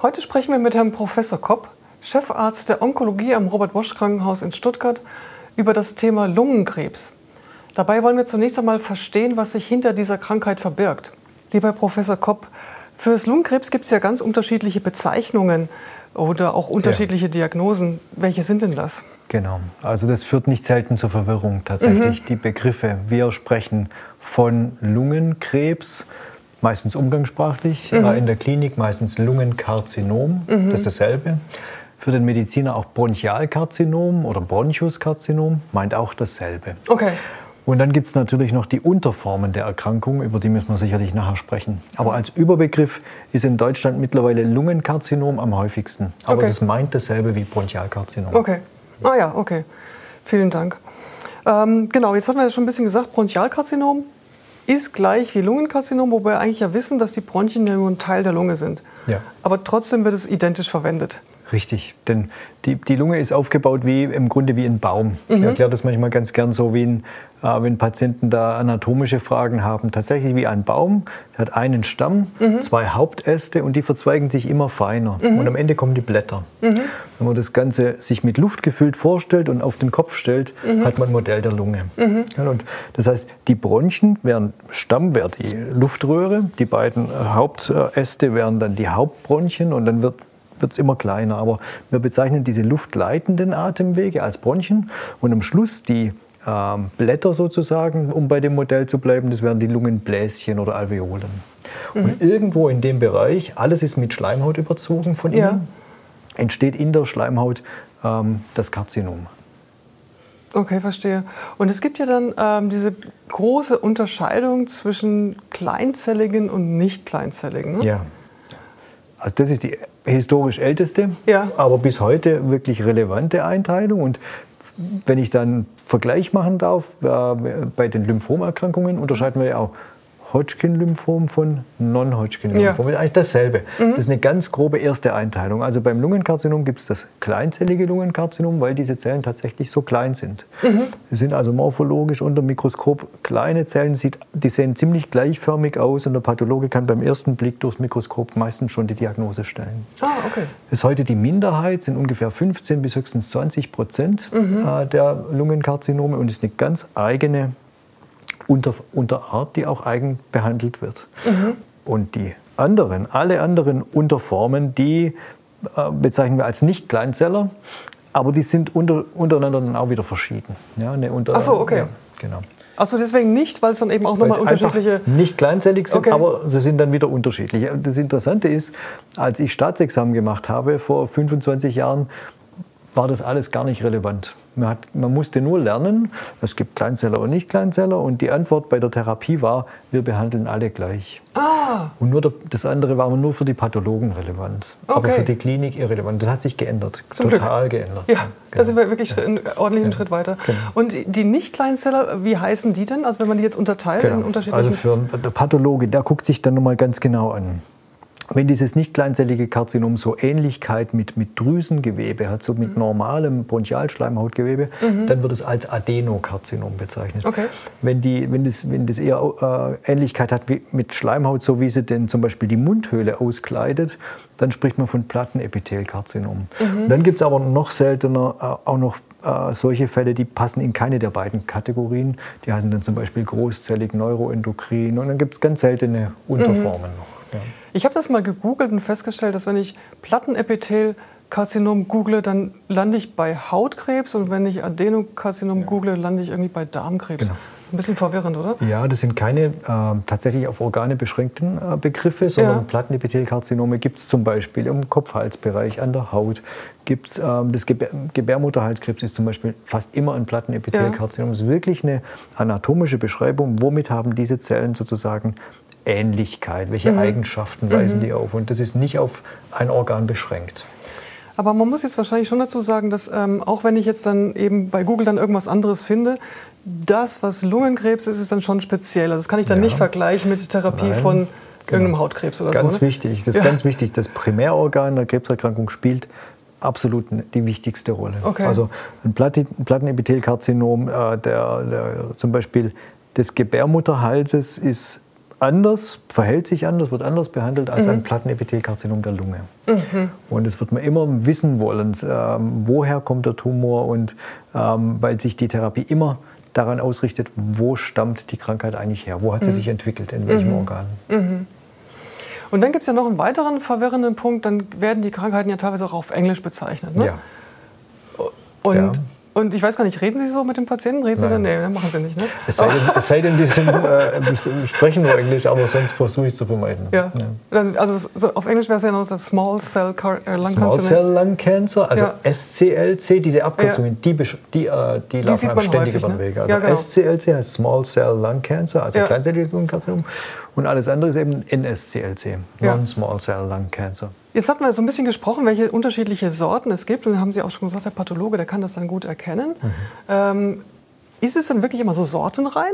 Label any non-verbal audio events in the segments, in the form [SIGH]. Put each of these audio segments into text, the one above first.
Heute sprechen wir mit Herrn Professor Kopp, Chefarzt der Onkologie am Robert-Bosch-Krankenhaus in Stuttgart, über das Thema Lungenkrebs. Dabei wollen wir zunächst einmal verstehen, was sich hinter dieser Krankheit verbirgt. Lieber Professor Kopp, für das Lungenkrebs gibt es ja ganz unterschiedliche Bezeichnungen oder auch unterschiedliche ja. Diagnosen. Welche sind denn das? Genau, also das führt nicht selten zur Verwirrung tatsächlich. Mhm. Die Begriffe, wir sprechen von Lungenkrebs, meistens umgangssprachlich, mhm. in der Klinik meistens Lungenkarzinom, mhm. das ist dasselbe. Für den Mediziner auch Bronchialkarzinom oder Bronchuskarzinom, meint auch dasselbe. Okay. Und dann gibt es natürlich noch die Unterformen der Erkrankung, über die müssen wir sicherlich nachher sprechen. Aber als Überbegriff ist in Deutschland mittlerweile Lungenkarzinom am häufigsten. Aber okay. das meint dasselbe wie Bronchialkarzinom. Okay. Ah ja, okay. Vielen Dank. Ähm, genau, jetzt hatten wir ja schon ein bisschen gesagt, Bronchialkarzinom ist gleich wie Lungenkarzinom, wobei wir eigentlich ja wissen, dass die Bronchien ja nur ein Teil der Lunge sind. Ja. Aber trotzdem wird es identisch verwendet. Richtig, denn die, die Lunge ist aufgebaut wie im Grunde wie ein Baum. Mhm. Ich erkläre das manchmal ganz gern so, wie ein, äh, wenn Patienten da anatomische Fragen haben. Tatsächlich wie ein Baum, der hat einen Stamm, mhm. zwei Hauptäste und die verzweigen sich immer feiner. Mhm. Und am Ende kommen die Blätter. Mhm. Wenn man das Ganze sich mit Luft gefüllt vorstellt und auf den Kopf stellt, mhm. hat man ein Modell der Lunge. Mhm. Und das heißt, die Bronchien wären Stamm, wäre die Luftröhre, die beiden Hauptäste wären dann die Hauptbronchien und dann wird wird es immer kleiner. Aber wir bezeichnen diese luftleitenden Atemwege als Bronchien und am Schluss die ähm, Blätter sozusagen, um bei dem Modell zu bleiben, das wären die Lungenbläschen oder Alveolen. Mhm. Und irgendwo in dem Bereich, alles ist mit Schleimhaut überzogen von innen, ja. entsteht in der Schleimhaut ähm, das Karzinom. Okay, verstehe. Und es gibt ja dann ähm, diese große Unterscheidung zwischen kleinzelligen und nicht kleinzelligen. Ne? Ja. Also das ist die historisch älteste, ja. aber bis heute wirklich relevante Einteilung. Und wenn ich dann Vergleich machen darf, äh, bei den Lymphomerkrankungen unterscheiden wir ja auch Hodgkin-Lymphom von Non-Hodgkin-Lymphom. Ja. Ist eigentlich dasselbe. Mhm. Das ist eine ganz grobe erste Einteilung. Also beim Lungenkarzinom gibt es das kleinzellige Lungenkarzinom, weil diese Zellen tatsächlich so klein sind. Mhm. Sie sind also morphologisch unter dem Mikroskop kleine Zellen, die sehen ziemlich gleichförmig aus und der Pathologe kann beim ersten Blick durchs Mikroskop meistens schon die Diagnose stellen. Ah, okay. Das ist heute die Minderheit, sind ungefähr 15 bis höchstens 20 Prozent mhm. Äh, der Lungenkarzinome und ist eine ganz eigene unter, unter Art, die auch eigen behandelt wird. Mhm. Und die anderen, alle anderen Unterformen, die äh, bezeichnen wir als Nicht-Kleinzeller, aber die sind unter, untereinander dann auch wieder verschieden. Ja, eine unter, Ach so, okay. Ja, genau. Achso, deswegen nicht, weil es dann eben auch nochmal unterschiedliche. Nicht kleinzellig sind, okay. aber sie sind dann wieder unterschiedlich. Das Interessante ist, als ich Staatsexamen gemacht habe vor 25 Jahren, war das alles gar nicht relevant. Man, hat, man, musste nur lernen, es gibt Kleinzeller und Nicht-Kleinzeller. Und die Antwort bei der Therapie war, wir behandeln alle gleich. Ah. Und nur das andere war nur für die Pathologen relevant, okay. aber für die Klinik irrelevant. Das hat sich geändert, Zum total Glück. geändert. Ja, genau. da sind wir wirklich ja. einen ordentlichen ja. Schritt weiter. Genau. Und die Nicht-Kleinzeller, wie heißen die denn? Also wenn man die jetzt unterteilt genau. in unterschiedlichen... Also für einen Pathologe, der guckt sich dann nochmal ganz genau an. Wenn dieses nicht kleinzellige Karzinom so Ähnlichkeit mit, mit Drüsengewebe hat, so mit mhm. normalem Bronchialschleimhautgewebe, mhm. dann wird es als Adenokarzinom bezeichnet. Okay. Wenn, die, wenn, das, wenn das eher äh, Ähnlichkeit hat wie mit Schleimhaut, so wie sie denn zum Beispiel die Mundhöhle auskleidet, dann spricht man von Plattenepithelkarzinom. Mhm. Dann gibt es aber noch seltener äh, auch noch äh, solche Fälle, die passen in keine der beiden Kategorien. Die heißen dann zum Beispiel großzellig neuroendokrin und dann gibt es ganz seltene Unterformen mhm. noch. Ja. Ich habe das mal gegoogelt und festgestellt, dass wenn ich Plattenepithelkarzinom google, dann lande ich bei Hautkrebs und wenn ich Adenokarzinom ja. google, lande ich irgendwie bei Darmkrebs. Genau. Ein bisschen verwirrend, oder? Ja, das sind keine äh, tatsächlich auf Organe beschränkten äh, Begriffe, sondern ja. Plattenepithelkarzinome gibt es zum Beispiel im Kopf-Hals-Bereich, an der Haut. Gibt's, äh, das Gebär Gebärmutterhalskrebs ist zum Beispiel fast immer ein Plattenepithelkarzinom. Ja. Das ist wirklich eine anatomische Beschreibung, womit haben diese Zellen sozusagen Ähnlichkeit, welche mhm. Eigenschaften weisen mhm. die auf. Und das ist nicht auf ein Organ beschränkt. Aber man muss jetzt wahrscheinlich schon dazu sagen, dass ähm, auch wenn ich jetzt dann eben bei Google dann irgendwas anderes finde, das, was Lungenkrebs ist, ist dann schon speziell. Also das kann ich dann ja. nicht vergleichen mit Therapie Nein. von genau. irgendeinem Hautkrebs oder ganz so. Ganz ne? wichtig, das ist ja. ganz wichtig. Das Primärorgan der Krebserkrankung spielt absolut die wichtigste Rolle. Okay. Also ein Plattenepithelkarzinom, äh, der, der, zum Beispiel des Gebärmutterhalses ist anders, verhält sich anders, wird anders behandelt als mhm. ein Plattenepithelkarzinom der Lunge. Mhm. Und das wird man immer wissen wollen, ähm, woher kommt der Tumor und ähm, weil sich die Therapie immer daran ausrichtet, wo stammt die Krankheit eigentlich her, wo hat sie mhm. sich entwickelt, in welchem mhm. Organ. Mhm. Und dann gibt es ja noch einen weiteren verwirrenden Punkt, dann werden die Krankheiten ja teilweise auch auf Englisch bezeichnet. Ne? Ja. Und ja. Und ich weiß gar nicht, reden Sie so mit dem Patienten? Reden Sie dann? Nee, dann machen Sie nicht. Ne? Es, sei denn, es sei denn, die sind, [LAUGHS] äh, sprechen nur Englisch, aber sonst versuche ich es zu vermeiden. Ja. ja. Also so auf Englisch wäre es ja noch das Small Cell äh, Lung Cancer. Small Cell Lung Cancer, also ja. SCLC, diese Abkürzungen, die, die, äh, die, die laufen einem ständig über den Weg. Also genau. SCLC heißt Small Cell Lung Cancer, also ja. kleinzelliges Lungenkarzinom. Und alles andere ist eben NSCLC, Non-Small Cell Lung Cancer. Jetzt hatten wir so ein bisschen gesprochen, welche unterschiedliche Sorten es gibt. Und haben Sie auch schon gesagt, der Pathologe, der kann das dann gut erkennen. Mhm. Ähm, ist es dann wirklich immer so sortenrein?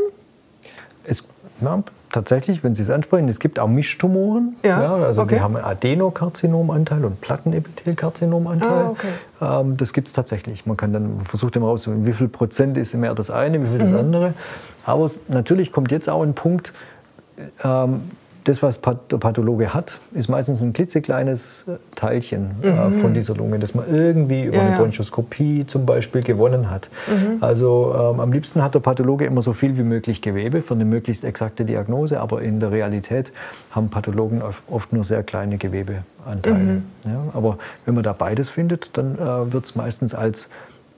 Es, ja, tatsächlich, wenn Sie es ansprechen, es gibt auch Mischtumoren. Ja, ja also okay. wir haben einen Adenokarzinomanteil und Plattenepithelkarzinomanteil. Ah, okay. ähm, das gibt es tatsächlich. Man kann dann versucht immer rauszufinden, wie viel Prozent ist mehr das eine, wie viel das mhm. andere. Aber es, natürlich kommt jetzt auch ein Punkt, das, was der Pathologe hat, ist meistens ein klitzekleines äh, Teilchen äh, mhm. von dieser Lunge, das man irgendwie über ja, eine Bronchoskopie zum Beispiel gewonnen hat. Mhm. Also ähm, am liebsten hat der Pathologe immer so viel wie möglich Gewebe für eine möglichst exakte Diagnose, aber in der Realität haben Pathologen oft nur sehr kleine Gewebeanteile. Mhm. Ja, aber wenn man da beides findet, dann äh, wird es meistens als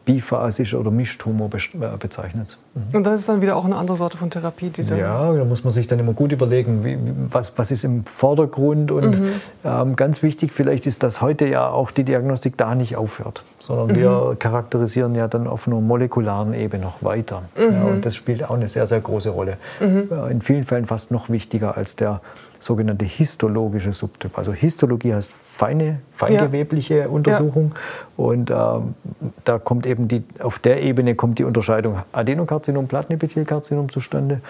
biphasisch oder Mischtumor äh, bezeichnet. Mhm. Und das ist dann wieder auch eine andere Sorte von Therapie, die dann Ja, da muss man sich dann immer gut überlegen, wie, was, was ist im Vordergrund. Und mhm. ähm, ganz wichtig vielleicht ist, dass heute ja auch die Diagnostik da nicht aufhört, sondern mhm. wir charakterisieren ja dann auf einer molekularen Ebene noch weiter. Ja, mhm. und das spielt auch eine sehr, sehr große Rolle. Mhm. Äh, in vielen Fällen fast noch wichtiger als der sogenannte histologische Subtyp. Also Histologie heißt feine, feingewebliche ja. Untersuchung. Ja. Und ähm, da kommt eben die, auf der Ebene kommt die Unterscheidung Adenokarzinom, Plattenepithelkarzinom zustande.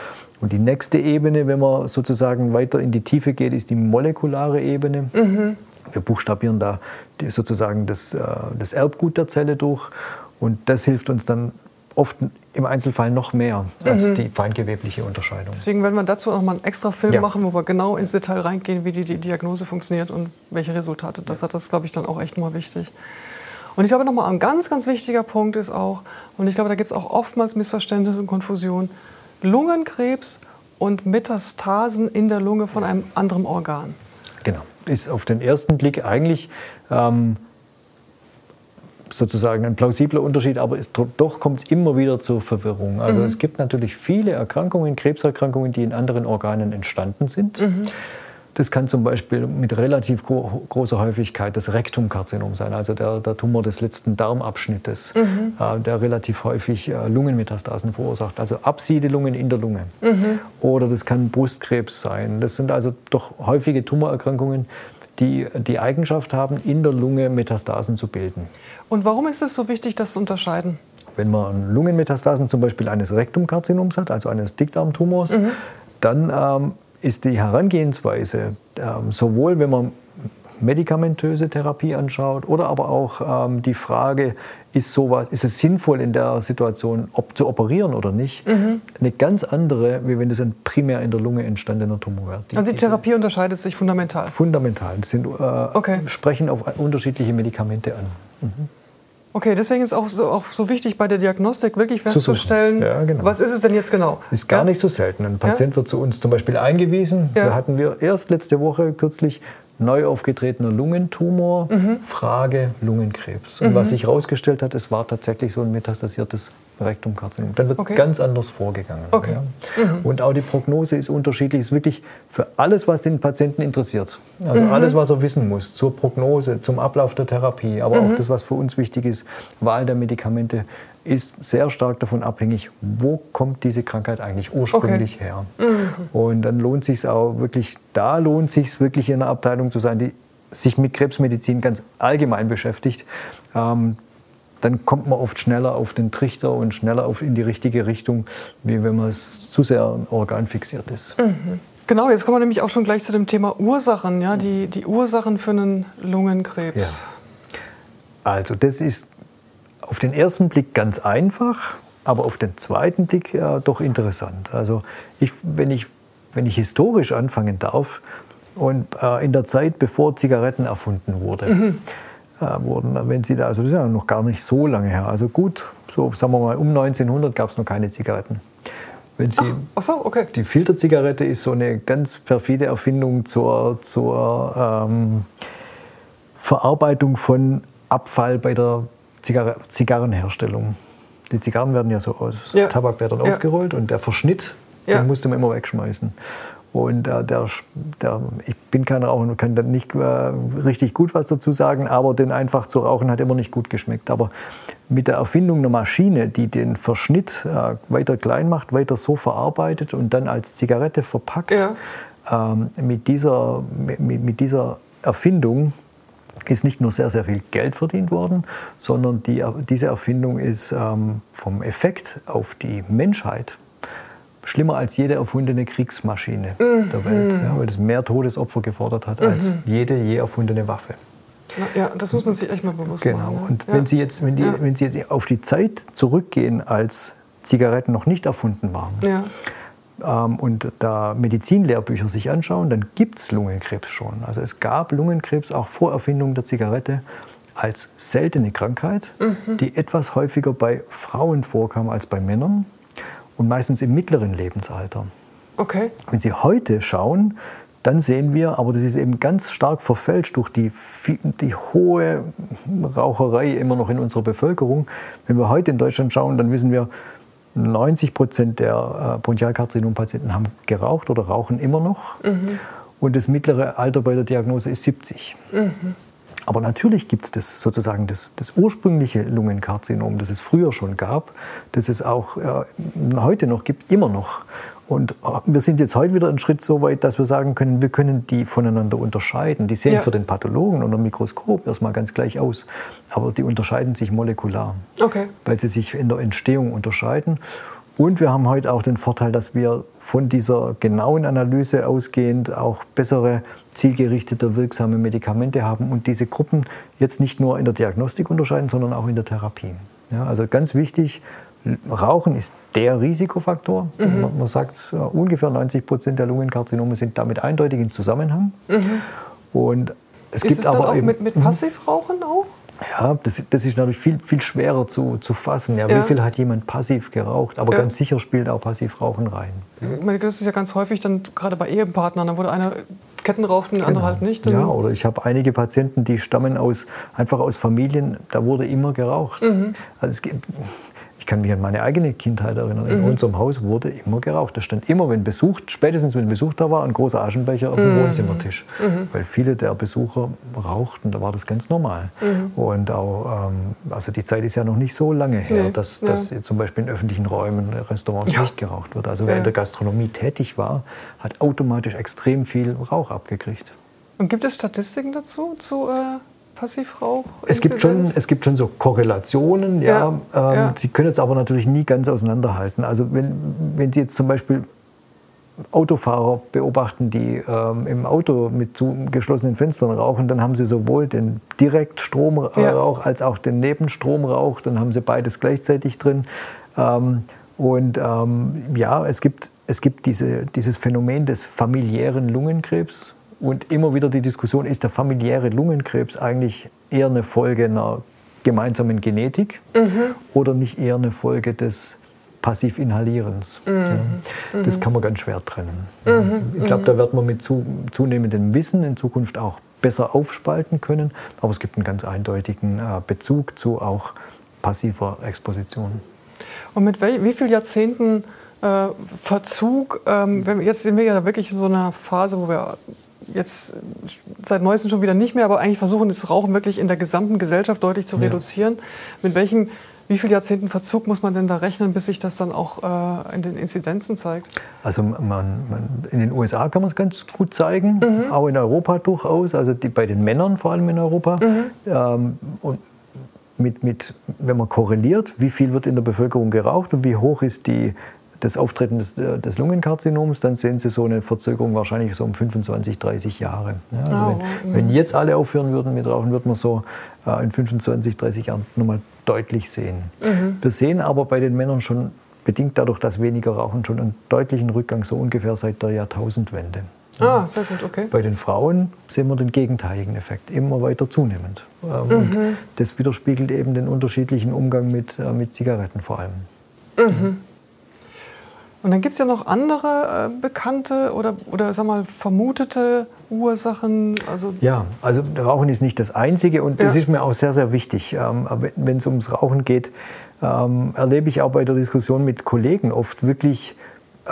Und die nächste Ebene, wenn man sozusagen weiter in die Tiefe geht, ist die molekulare Ebene. Mhm. Wir buchstabieren da sozusagen das, äh, das Erbgut der Zelle durch. Und das hilft uns dann oft im Einzelfall noch mehr als mhm. die feingewebliche Unterscheidung. Deswegen werden wir dazu noch mal einen extra Film ja. machen, wo wir genau ins Detail reingehen, wie die, die Diagnose funktioniert und welche Resultate das ja. hat. Das ist, glaube ich, dann auch echt mal wichtig. Und ich glaube, noch mal ein ganz, ganz wichtiger Punkt ist auch, und ich glaube, da gibt es auch oftmals Missverständnisse und Konfusion, Lungenkrebs und Metastasen in der Lunge von einem anderen Organ. Genau. Ist auf den ersten Blick eigentlich ähm, sozusagen ein plausibler Unterschied, aber es, doch kommt es immer wieder zur Verwirrung. Also mhm. es gibt natürlich viele Erkrankungen, Krebserkrankungen, die in anderen Organen entstanden sind. Mhm. Das kann zum Beispiel mit relativ großer Häufigkeit das Rektumkarzinom sein, also der, der Tumor des letzten Darmabschnittes, mhm. äh, der relativ häufig äh, Lungenmetastasen verursacht, also Absiedelungen in der Lunge. Mhm. Oder das kann Brustkrebs sein. Das sind also doch häufige Tumorerkrankungen, die die Eigenschaft haben, in der Lunge Metastasen zu bilden. Und warum ist es so wichtig, das zu unterscheiden? Wenn man Lungenmetastasen zum Beispiel eines Rektumkarzinoms hat, also eines Dickdarmtumors, mhm. dann ähm, ist die Herangehensweise ähm, sowohl, wenn man medikamentöse Therapie anschaut oder aber auch ähm, die Frage, ist, sowas, ist es sinnvoll in der Situation ob, zu operieren oder nicht, mhm. eine ganz andere, wie wenn das ein primär in der Lunge entstandener Tumor wäre. Die, also die Therapie unterscheidet sich fundamental? Fundamental. Das sind, äh, okay. sprechen auf unterschiedliche Medikamente an. Mhm. Okay, deswegen ist auch so, auch so wichtig bei der Diagnostik wirklich festzustellen, ja, genau. was ist es denn jetzt genau? Ist gar ja? nicht so selten. Ein Patient ja? wird zu uns zum Beispiel eingewiesen. Da hatten wir erst letzte Woche kürzlich neu aufgetretener Lungentumor, mhm. Frage Lungenkrebs. Und mhm. was sich herausgestellt hat, es war tatsächlich so ein metastasiertes Rektumkarzinom. Dann wird okay. ganz anders vorgegangen. Okay. Ja. Mhm. Und auch die Prognose ist unterschiedlich. Es ist wirklich für alles, was den Patienten interessiert. Also mhm. alles, was er wissen muss zur Prognose, zum Ablauf der Therapie, aber auch mhm. das, was für uns wichtig ist, Wahl der Medikamente, ist sehr stark davon abhängig, wo kommt diese Krankheit eigentlich ursprünglich okay. her. Mhm. Und dann lohnt sich auch wirklich, da lohnt sich wirklich in einer Abteilung zu sein, die sich mit Krebsmedizin ganz allgemein beschäftigt. Ähm, dann kommt man oft schneller auf den Trichter und schneller auf in die richtige Richtung, wie wenn man es zu sehr organfixiert ist. Mhm. Genau, jetzt kommen wir nämlich auch schon gleich zu dem Thema Ursachen, ja, die, die Ursachen für einen Lungenkrebs. Ja. Also das ist auf den ersten Blick ganz einfach, aber auf den zweiten Blick ja, doch interessant. Also ich, wenn ich wenn ich historisch anfangen darf, und äh, in der Zeit, bevor Zigaretten erfunden wurde, mhm. äh, wurden, wenn Sie da, also das ist ja noch gar nicht so lange her, also gut, so sagen wir mal, um 1900 gab es noch keine Zigaretten. Wenn Sie, ach, ach so, okay. Die Filterzigarette ist so eine ganz perfide Erfindung zur, zur ähm, Verarbeitung von Abfall bei der Zigarre Zigarrenherstellung. Die Zigarren werden ja so aus ja. Tabakblättern ja. aufgerollt und der Verschnitt, ja. den musste man immer wegschmeißen. Und äh, der, der, ich bin kein Raucher und kann da nicht äh, richtig gut was dazu sagen, aber den einfach zu rauchen hat immer nicht gut geschmeckt. Aber mit der Erfindung einer Maschine, die den Verschnitt äh, weiter klein macht, weiter so verarbeitet und dann als Zigarette verpackt, ja. ähm, mit, dieser, mit, mit dieser Erfindung ist nicht nur sehr, sehr viel Geld verdient worden, sondern die, diese Erfindung ist ähm, vom Effekt auf die Menschheit schlimmer als jede erfundene Kriegsmaschine mhm. der Welt, ja, weil es mehr Todesopfer gefordert hat mhm. als jede je erfundene Waffe. Ja, das muss man sich echt mal bewusst genau. machen. Genau. Und ja. wenn, Sie jetzt, wenn, die, ja. wenn Sie jetzt auf die Zeit zurückgehen, als Zigaretten noch nicht erfunden waren, ja. Ähm, und da Medizinlehrbücher sich anschauen, dann gibt es Lungenkrebs schon. Also es gab Lungenkrebs auch vor Erfindung der Zigarette als seltene Krankheit, mhm. die etwas häufiger bei Frauen vorkam als bei Männern und meistens im mittleren Lebensalter. Okay. Wenn Sie heute schauen, dann sehen wir, aber das ist eben ganz stark verfälscht durch die, die hohe Raucherei immer noch in unserer Bevölkerung. Wenn wir heute in Deutschland schauen, dann wissen wir, 90 Prozent der äh, Bronchialkarzinom-Patienten haben geraucht oder rauchen immer noch. Mhm. Und das mittlere Alter bei der Diagnose ist 70. Mhm. Aber natürlich gibt es das sozusagen das, das, ursprüngliche Lungenkarzinom, das es früher schon gab, das es auch äh, heute noch gibt, immer noch. Und äh, wir sind jetzt heute wieder einen Schritt so weit, dass wir sagen können, wir können die voneinander unterscheiden. Die sehen ja. für den Pathologen unter dem Mikroskop erstmal ganz gleich aus, aber die unterscheiden sich molekular, okay. weil sie sich in der Entstehung unterscheiden. Und wir haben heute auch den Vorteil, dass wir von dieser genauen Analyse ausgehend auch bessere, zielgerichtete, wirksame Medikamente haben und diese Gruppen jetzt nicht nur in der Diagnostik unterscheiden, sondern auch in der Therapie. Ja, also ganz wichtig, Rauchen ist der Risikofaktor. Mhm. Man, man, sagt, uh, ungefähr 90 Prozent der Lungenkarzinome sind damit eindeutig in Zusammenhang. Mhm. Und es ist gibt es aber auch eben, mit, mit mhm. Passivrauchen auch? Ja, das, das, ist natürlich viel, viel schwerer zu, zu fassen. Ja, ja. Wie viel hat jemand passiv geraucht? Aber ja. ganz sicher spielt auch Passivrauchen rein. Ich meine, das ist ja ganz häufig dann gerade bei Ehepartnern, da wurde einer Ketten raucht und der genau. andere halt nicht. Ja, oder ich habe einige Patienten, die stammen aus, einfach aus Familien, da wurde immer geraucht. Mhm. Also es gibt, ich kann mich an meine eigene Kindheit erinnern. Mhm. In unserem Haus wurde immer geraucht. Da stand immer, wenn Besuch, spätestens wenn Besuch da war, ein großer Aschenbecher auf dem mhm. Wohnzimmertisch. Mhm. Weil viele der Besucher rauchten, da war das ganz normal. Mhm. Und auch, ähm, also die Zeit ist ja noch nicht so lange her, nee. dass, ja. dass zum Beispiel in öffentlichen Räumen, Restaurants ja. nicht geraucht wird. Also wer ja. in der Gastronomie tätig war, hat automatisch extrem viel Rauch abgekriegt. Und gibt es Statistiken dazu, zu äh Passivrauch? Es gibt, schon, es gibt schon so Korrelationen, ja. ja, ähm, ja. Sie können jetzt aber natürlich nie ganz auseinanderhalten. Also wenn, wenn Sie jetzt zum Beispiel Autofahrer beobachten, die ähm, im Auto mit zu geschlossenen Fenstern rauchen, dann haben sie sowohl den Direktstromrauch ja. als auch den Nebenstromrauch, dann haben sie beides gleichzeitig drin. Ähm, und ähm, ja, es gibt, es gibt diese, dieses Phänomen des familiären Lungenkrebs, und immer wieder die Diskussion, ist der familiäre Lungenkrebs eigentlich eher eine Folge einer gemeinsamen Genetik mhm. oder nicht eher eine Folge des Passivinhalierens? Mhm. Ja, das mhm. kann man ganz schwer trennen. Mhm. Ich glaube, da wird man mit zu, zunehmendem Wissen in Zukunft auch besser aufspalten können, aber es gibt einen ganz eindeutigen äh, Bezug zu auch passiver Exposition. Und mit wie vielen Jahrzehnten äh, Verzug, ähm, jetzt sind wir ja wirklich in so einer Phase, wo wir jetzt seit neuestem schon wieder nicht mehr, aber eigentlich versuchen, das Rauchen wirklich in der gesamten Gesellschaft deutlich zu ja. reduzieren. Mit welchem, wie viele Jahrzehnten Verzug muss man denn da rechnen, bis sich das dann auch äh, in den Inzidenzen zeigt? Also man, man, in den USA kann man es ganz gut zeigen, mhm. auch in Europa durchaus, also die, bei den Männern vor allem in Europa. Mhm. Ähm, und mit, mit, wenn man korreliert, wie viel wird in der Bevölkerung geraucht und wie hoch ist die das Auftreten des, äh, des, Lungenkarzinoms, dann sehen Sie so eine Verzögerung wahrscheinlich so um 25, 30 Jahre. Ja, also oh, wenn, wenn, jetzt alle aufhören würden mit Rauchen, würde man so äh, in 25, 30 Jahren nochmal deutlich sehen. Mhm. Wir sehen aber bei den Männern schon bedingt dadurch, dass weniger rauchen, schon einen deutlichen Rückgang, so ungefähr seit der Jahrtausendwende. Ah, sehr gut, okay. Bei den Frauen sehen wir den gegenteiligen Effekt, immer weiter zunehmend. Ähm, mhm. Und das widerspiegelt eben den unterschiedlichen Umgang mit, äh, mit Zigaretten vor allem. Mhm. Und dann gibt es ja noch andere äh, bekannte oder, oder sag mal, vermutete Ursachen. Also ja, also Rauchen ist nicht das Einzige und das ja. ist mir auch sehr, sehr wichtig. Ähm, Wenn es ums Rauchen geht, ähm, erlebe ich auch bei der Diskussion mit Kollegen oft wirklich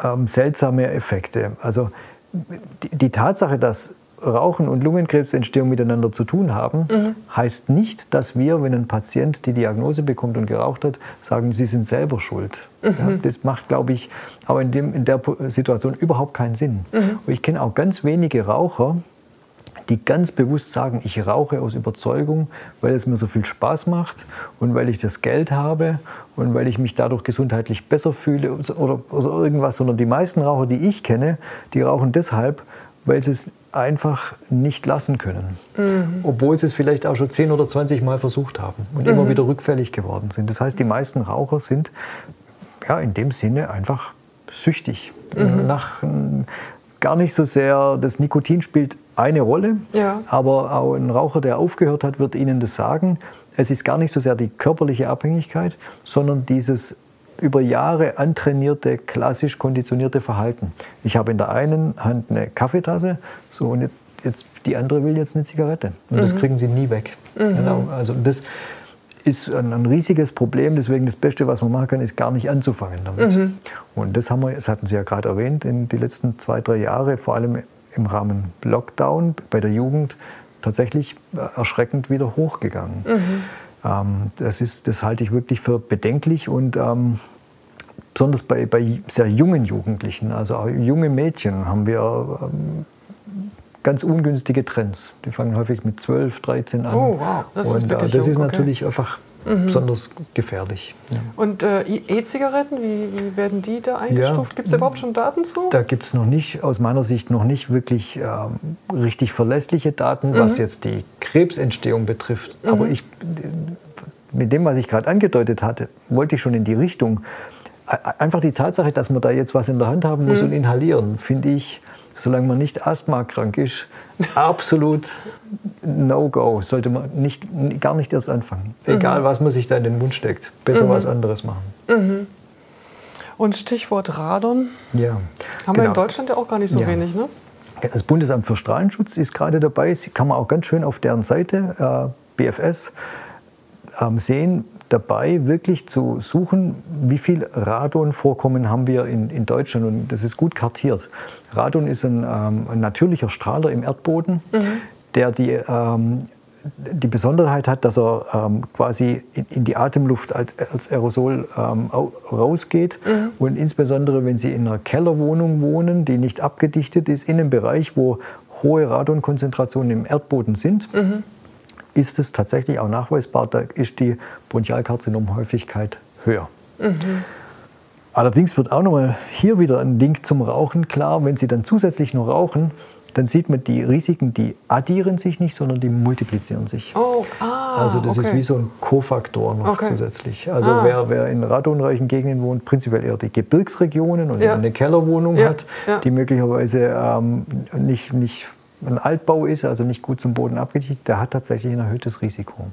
ähm, seltsame Effekte. Also die, die Tatsache, dass Rauchen und Lungenkrebsentstehung miteinander zu tun haben, mhm. heißt nicht, dass wir, wenn ein Patient die Diagnose bekommt und geraucht hat, sagen, sie sind selber schuld. Mhm. Ja, das macht, glaube ich, auch in, dem, in der Situation überhaupt keinen Sinn. Mhm. Und ich kenne auch ganz wenige Raucher, die ganz bewusst sagen, ich rauche aus Überzeugung, weil es mir so viel Spaß macht und weil ich das Geld habe und weil ich mich dadurch gesundheitlich besser fühle oder, oder irgendwas, sondern die meisten Raucher, die ich kenne, die rauchen deshalb, weil sie es einfach nicht lassen können. Mhm. Obwohl sie es vielleicht auch schon 10 oder 20 Mal versucht haben und mhm. immer wieder rückfällig geworden sind. Das heißt, die meisten Raucher sind ja, in dem Sinne einfach süchtig. Mhm. Nach, gar nicht so sehr, das Nikotin spielt eine Rolle, ja. aber auch ein Raucher, der aufgehört hat, wird Ihnen das sagen. Es ist gar nicht so sehr die körperliche Abhängigkeit, sondern dieses über Jahre antrainierte, klassisch konditionierte Verhalten. Ich habe in der einen Hand eine Kaffeetasse, so und jetzt, jetzt die andere will jetzt eine Zigarette. Und mhm. das kriegen sie nie weg. Mhm. Genau. Also das ist ein, ein, riesiges Problem. Deswegen das Beste, was man machen kann, ist gar nicht anzufangen damit. Mhm. Und das haben wir, das hatten Sie ja gerade erwähnt, in die letzten zwei, drei Jahre, vor allem im Rahmen Lockdown bei der Jugend, tatsächlich erschreckend wieder hochgegangen. Ähm, das, ist, das halte ich wirklich für bedenklich und ähm, besonders bei, bei sehr jungen Jugendlichen, also auch junge Mädchen, haben wir ähm, ganz ungünstige Trends. Die fangen häufig mit 12, 13 an. Oh, wow. Das und, ist, äh, das ist natürlich okay. einfach mhm. besonders gefährlich. Ja. Und äh, E-Zigaretten, wie, wie, werden die da eingestuft? Ja, gibt es überhaupt schon Daten zu? Da gibt es noch nicht, aus meiner Sicht noch nicht wirklich ähm, richtig verlässliche Daten, mhm. was jetzt die Krebsentstehung betrifft. Mhm. Aber ich, mit dem, was ich gerade angedeutet hatte, wollte ich schon in die Richtung. Einfach die Tatsache, dass man da jetzt was in der Hand haben muss mhm. und inhalieren, finde ich, solange man nicht asthmakrank ist, absolut No-Go. Sollte man nicht, gar nicht erst anfangen. Egal, mhm. was man sich da in den Mund steckt. Besser mhm. was anderes machen. Mhm. Und Stichwort Radon. Ja. Haben genau. wir in genau. Deutschland ja auch gar nicht so ja. wenig, ne? Das Bundesamt für Strahlenschutz ist gerade dabei. Sie kann man auch ganz schön auf deren Seite, äh, BFS, äh, sehen, dabei, wirklich zu suchen, wie viel Radonvorkommen haben wir in, in Deutschland. Und das ist gut kartiert. Radon ist ein, ähm, ein natürlicher Strahler im Erdboden, mhm. der die, ähm, die Besonderheit hat, dass er ähm, quasi in, in, die Atemluft als, als Aerosol ähm, rausgeht. Mhm. Und insbesondere, wenn Sie in einer Kellerwohnung wohnen, die nicht abgedichtet ist, in einem Bereich, wo hohe Radonkonzentrationen im Erdboden sind, mhm. Ist es tatsächlich auch nachweisbar, da ist die Bronchialkarzinomhäufigkeit höher. Mhm. Allerdings wird auch nochmal hier wieder ein Link zum Rauchen klar. Wenn Sie dann zusätzlich noch rauchen, dann sieht man, die Risiken, die addieren sich nicht, sondern die multiplizieren sich. Oh, ah, also das okay. ist wie so ein Kofaktor noch okay. zusätzlich. Also ah. wer, wer, in radonreichen Gegenden wohnt, prinzipiell eher die Gebirgsregionen und ja. eine Kellerwohnung ja. hat, ja. die möglicherweise ähm, nicht, nicht ein Altbau ist, also nicht gut zum Boden abgedichtet, der hat tatsächlich ein erhöhtes Risiko.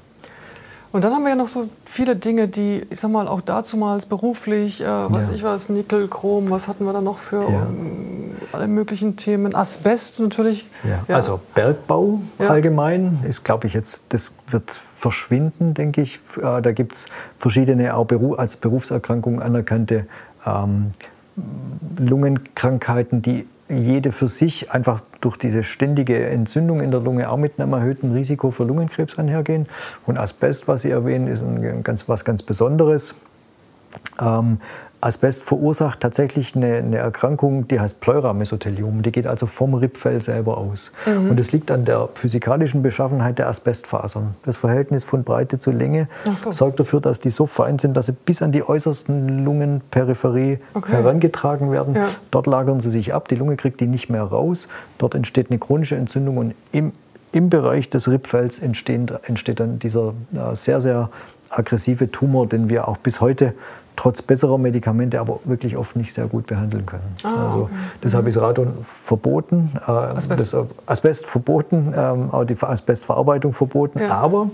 Und dann haben wir ja noch so viele Dinge, die, ich sag mal, auch dazumals beruflich, äh, was ja. ich weiß, Nickel, Chrom, was hatten wir da noch für ja. um, alle möglichen Themen? Asbest natürlich. Ja. Also Bergbau allgemein ist, glaube ich, jetzt, das wird verschwinden, denke ich. Äh, da gibt es verschiedene, auch Beruf, als Berufserkrankung anerkannte ähm, Lungenkrankheiten, die jede für sich einfach durch diese ständige Entzündung in der Lunge auch mit einem erhöhten Risiko für Lungenkrebs einhergehen. Und Asbest, was Sie erwähnen, ist ein ganz, was ganz Besonderes. Ähm, Asbest verursacht tatsächlich eine, eine, Erkrankung, die heißt Pleuramesothelium. Die geht also vom Rippfell selber aus. Mhm. Und das liegt an der physikalischen Beschaffenheit der Asbestfasern. Das Verhältnis von Breite zu Länge so. sorgt dafür, dass die so fein sind, dass sie bis an die äußersten Lungenperipherie okay. herangetragen werden. Ja. Dort lagern sie sich ab. Die Lunge kriegt die nicht mehr raus. Dort entsteht eine chronische Entzündung und im, im Bereich des Rippfells entsteht, dann dieser äh, sehr, sehr aggressive Tumor, den wir auch bis heute trotz besserer Medikamente aber wirklich oft nicht sehr gut behandeln können. Ah, also, okay. Deshalb ist Radon verboten, äh, Asbest. Das, Asbest verboten, ähm, auch die Asbestverarbeitung verboten. Ja. Aber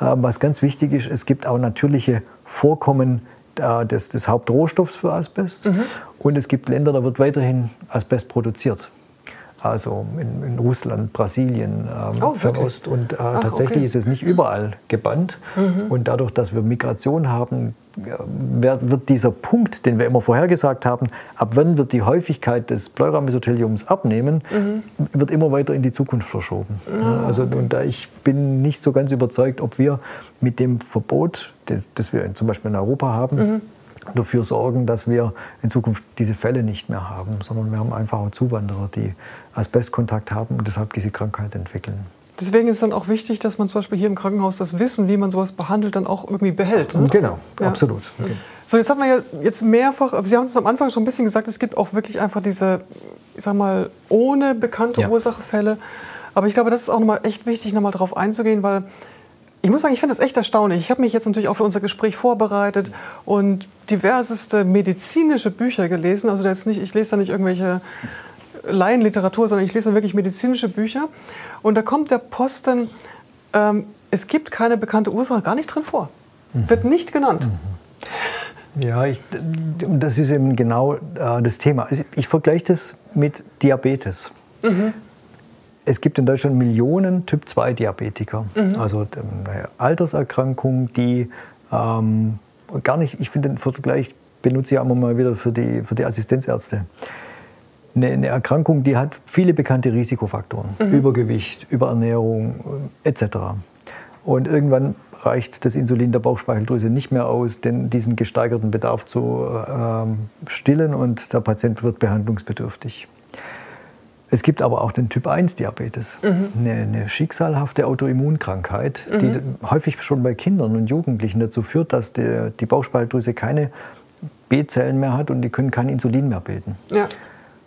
äh, was ganz wichtig ist, es gibt auch natürliche Vorkommen äh, des, des, Hauptrohstoffs für Asbest. Mhm. Und es gibt Länder, da wird weiterhin Asbest produziert also in, in Russland, Brasilien, ähm, oh, Fernost. Und äh, Ach, tatsächlich okay. ist es nicht überall gebannt. Mhm. Und dadurch, dass wir Migration haben, wird dieser Punkt, den wir immer vorhergesagt haben, ab wann wird die Häufigkeit des Pleuramesotheliums abnehmen, mhm. wird immer weiter in die Zukunft verschoben. Oh, also, okay. und ich bin nicht so ganz überzeugt, ob wir mit dem Verbot, das wir zum Beispiel in Europa haben, mhm dafür sorgen, dass wir in Zukunft diese Fälle nicht mehr haben, sondern wir haben einfach auch Zuwanderer, die Asbestkontakt haben und deshalb diese Krankheit entwickeln. Deswegen ist es dann auch wichtig, dass man zum Beispiel hier im Krankenhaus das Wissen, wie man sowas behandelt, dann auch irgendwie behält. Ne? Genau, ja. absolut. Okay. So, jetzt haben wir ja jetzt mehrfach, Sie haben es am Anfang schon ein bisschen gesagt, es gibt auch wirklich einfach diese, ich sag mal, ohne bekannte ja. Ursachefälle. Aber ich glaube, das ist auch nochmal echt wichtig, nochmal darauf einzugehen, weil ich muss sagen, ich finde das echt erstaunlich. Ich habe mich jetzt natürlich auch für unser Gespräch vorbereitet und diverseste medizinische Bücher gelesen. Also jetzt nicht, ich lese da nicht irgendwelche Laienliteratur, sondern ich lese dann wirklich medizinische Bücher. Und da kommt der Posten, ähm, es gibt keine bekannte Ursache, gar nicht drin vor. Mhm. Wird nicht genannt. Mhm. Ja, ich, das ist eben genau äh, das Thema. Ich, ich vergleiche das mit Diabetes. Mhm es gibt in Deutschland Millionen Typ-2-Diabetiker, mhm. also eine Alterserkrankung, die ähm, gar nicht, ich finde den Vergleich benutze ich auch immer mal wieder für die, für die Assistenzärzte. Eine, eine Erkrankung, die hat viele bekannte Risikofaktoren, mhm. Übergewicht, Überernährung etc. Und irgendwann reicht das Insulin der Bauchspeicheldrüse nicht mehr aus, denn diesen gesteigerten Bedarf zu äh, stillen und der Patient wird behandlungsbedürftig. Es gibt aber auch den Typ 1 Diabetes, mhm. eine, eine, schicksalhafte Autoimmunkrankheit, mhm. die häufig schon bei Kindern und Jugendlichen dazu führt, dass die, die Bauchspeicheldrüse keine B-Zellen mehr hat und die können kein Insulin mehr bilden. Ja.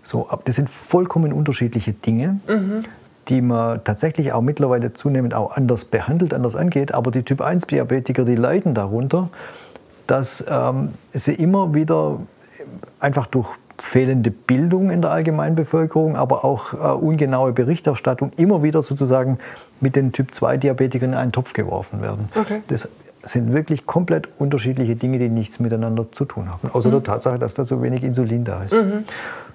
So, das sind vollkommen unterschiedliche Dinge, mhm. die man tatsächlich auch mittlerweile zunehmend auch anders behandelt, anders angeht. Aber die Typ 1 Diabetiker, die leiden darunter, dass ähm, sie immer wieder einfach durch fehlende Bildung in der Allgemeinbevölkerung, aber auch äh, ungenaue Berichterstattung immer wieder sozusagen mit den Typ-2-Diabetikern in einen Topf geworfen werden. Okay. Das sind wirklich komplett unterschiedliche Dinge, die nichts miteinander zu tun haben, außer mhm. der Tatsache, dass da so wenig Insulin da ist. Mhm.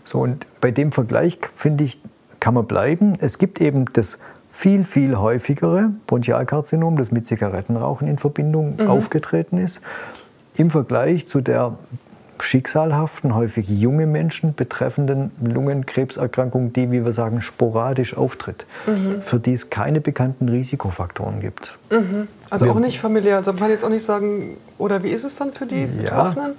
So, und bei dem Vergleich, finde ich, kann man bleiben. Es gibt eben das viel, viel häufigere Bronchialkarzinom, das mit Zigarettenrauchen in Verbindung mhm. aufgetreten ist, im Vergleich zu der schicksalhaften, häufig junge Menschen betreffenden Lungenkrebserkrankung, die, wie wir sagen, sporadisch auftritt, mhm. für die es keine bekannten Risikofaktoren gibt. Mhm. Also wir, auch nicht familiär. Also man kann jetzt auch nicht sagen, oder wie ist es dann für die ja, Betroffenen?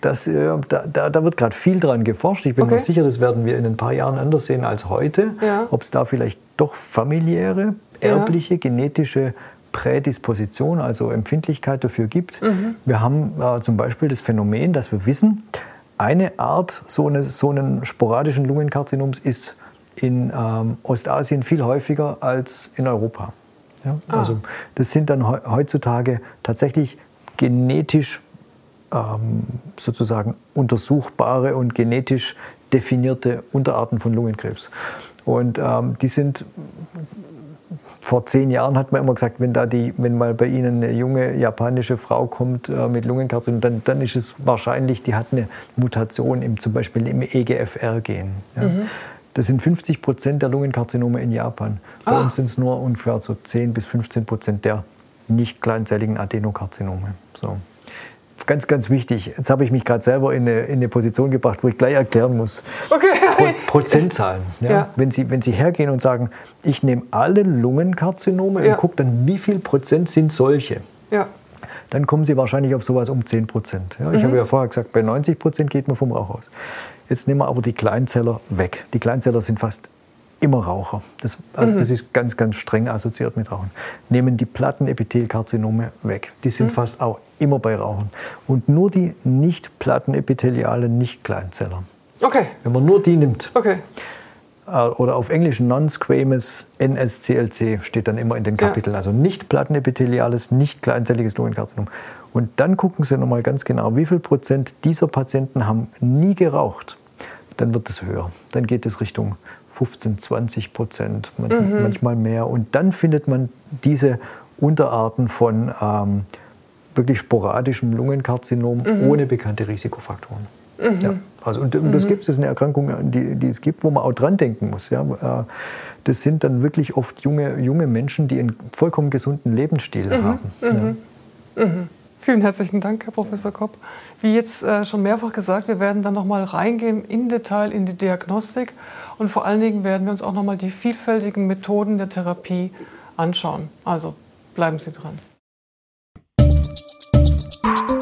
Das, äh, da, da, da, wird gerade viel dran geforscht. Ich bin okay. mir sicher, das werden wir in ein paar Jahren anders sehen als heute. Ja. Ob es da vielleicht doch familiäre, erbliche, ja. genetische Prädisposition, also Empfindlichkeit dafür gibt. Mhm. Wir haben äh, zum Beispiel das Phänomen, dass wir wissen, eine Art so eines so einen sporadischen Lungenkarzinoms ist in ähm, Ostasien viel häufiger als in Europa. Ja? Ah. Also das sind dann heutzutage tatsächlich genetisch ähm, sozusagen untersuchbare und genetisch definierte Unterarten von Lungenkrebs. Und ähm, die sind vor zehn Jahren hat man immer gesagt, wenn, da die, wenn mal bei Ihnen eine junge japanische Frau kommt äh, mit Lungenkarzinom, dann, dann ist es wahrscheinlich, die hat eine Mutation im, zum Beispiel im EGFR-Gen. Ja. Mhm. Das sind 50 Prozent der Lungenkarzinome in Japan. Bei ah. uns sind es nur ungefähr so 10 bis 15 Prozent der nicht kleinzelligen Adenokarzinome. So ganz, ganz wichtig. Jetzt habe ich mich gerade selber in eine, in eine, Position gebracht, wo ich gleich erklären muss. Okay. Pro, Prozentzahlen. [LAUGHS] Ja? Ja. Wenn, Sie, wenn Sie hergehen und sagen, ich nehme alle Lungenkarzinome ja. und gucke dann, wie viel Prozent sind solche. Ja. Dann kommen Sie wahrscheinlich auf sowas um 10 Prozent. Ich mhm. habe ja vorher gesagt, bei 90 Prozent geht man vom Rauch aus. Jetzt nehmen wir aber die Kleinzeller weg. Die Kleinzeller sind fast immer Raucher. Das, also mhm. das ist ganz, ganz streng assoziiert mit Rauchen. Nehmen die Plattenepithelkarzinome weg. Die sind mhm. fast auch immer bei Rauchen. Und nur die nicht plattenepithelialen Nicht-Kleinzeller. Okay. Wenn man nur die nimmt. Okay. äh, oder auf Englisch Non-Squamous NSCLC steht dann immer in den Kapiteln. Ja. Also nicht plattenepitheliales, nicht kleinzelliges Lungenkarzinom. Und dann gucken Sie nochmal ganz genau, wie viel Prozent dieser Patienten haben nie geraucht. Dann wird es höher. Dann geht es Richtung 15, 20 Prozent, mhm. manchmal mehr. Und dann findet man diese Unterarten von ähm, wirklich sporadischem Lungenkarzinom mhm. ohne bekannte Risikofaktoren. Mhm. Ja, also, und, und das mhm. gibt es, das ist eine Erkrankung, die, die, es gibt, wo man auch dran denken muss. Ja. Äh, das sind dann wirklich oft junge, junge Menschen, die einen vollkommen gesunden Lebensstil mhm. haben. Mhm. Ja. Mhm. Vielen herzlichen Dank, Herr Professor Kopp. Wie jetzt äh, schon mehrfach gesagt, wir werden dann noch mal reingehen in Detail in die Diagnostik und vor allen Dingen werden wir uns auch noch mal die vielfältigen Methoden der Therapie anschauen. Also bleiben Sie dran. Thank you.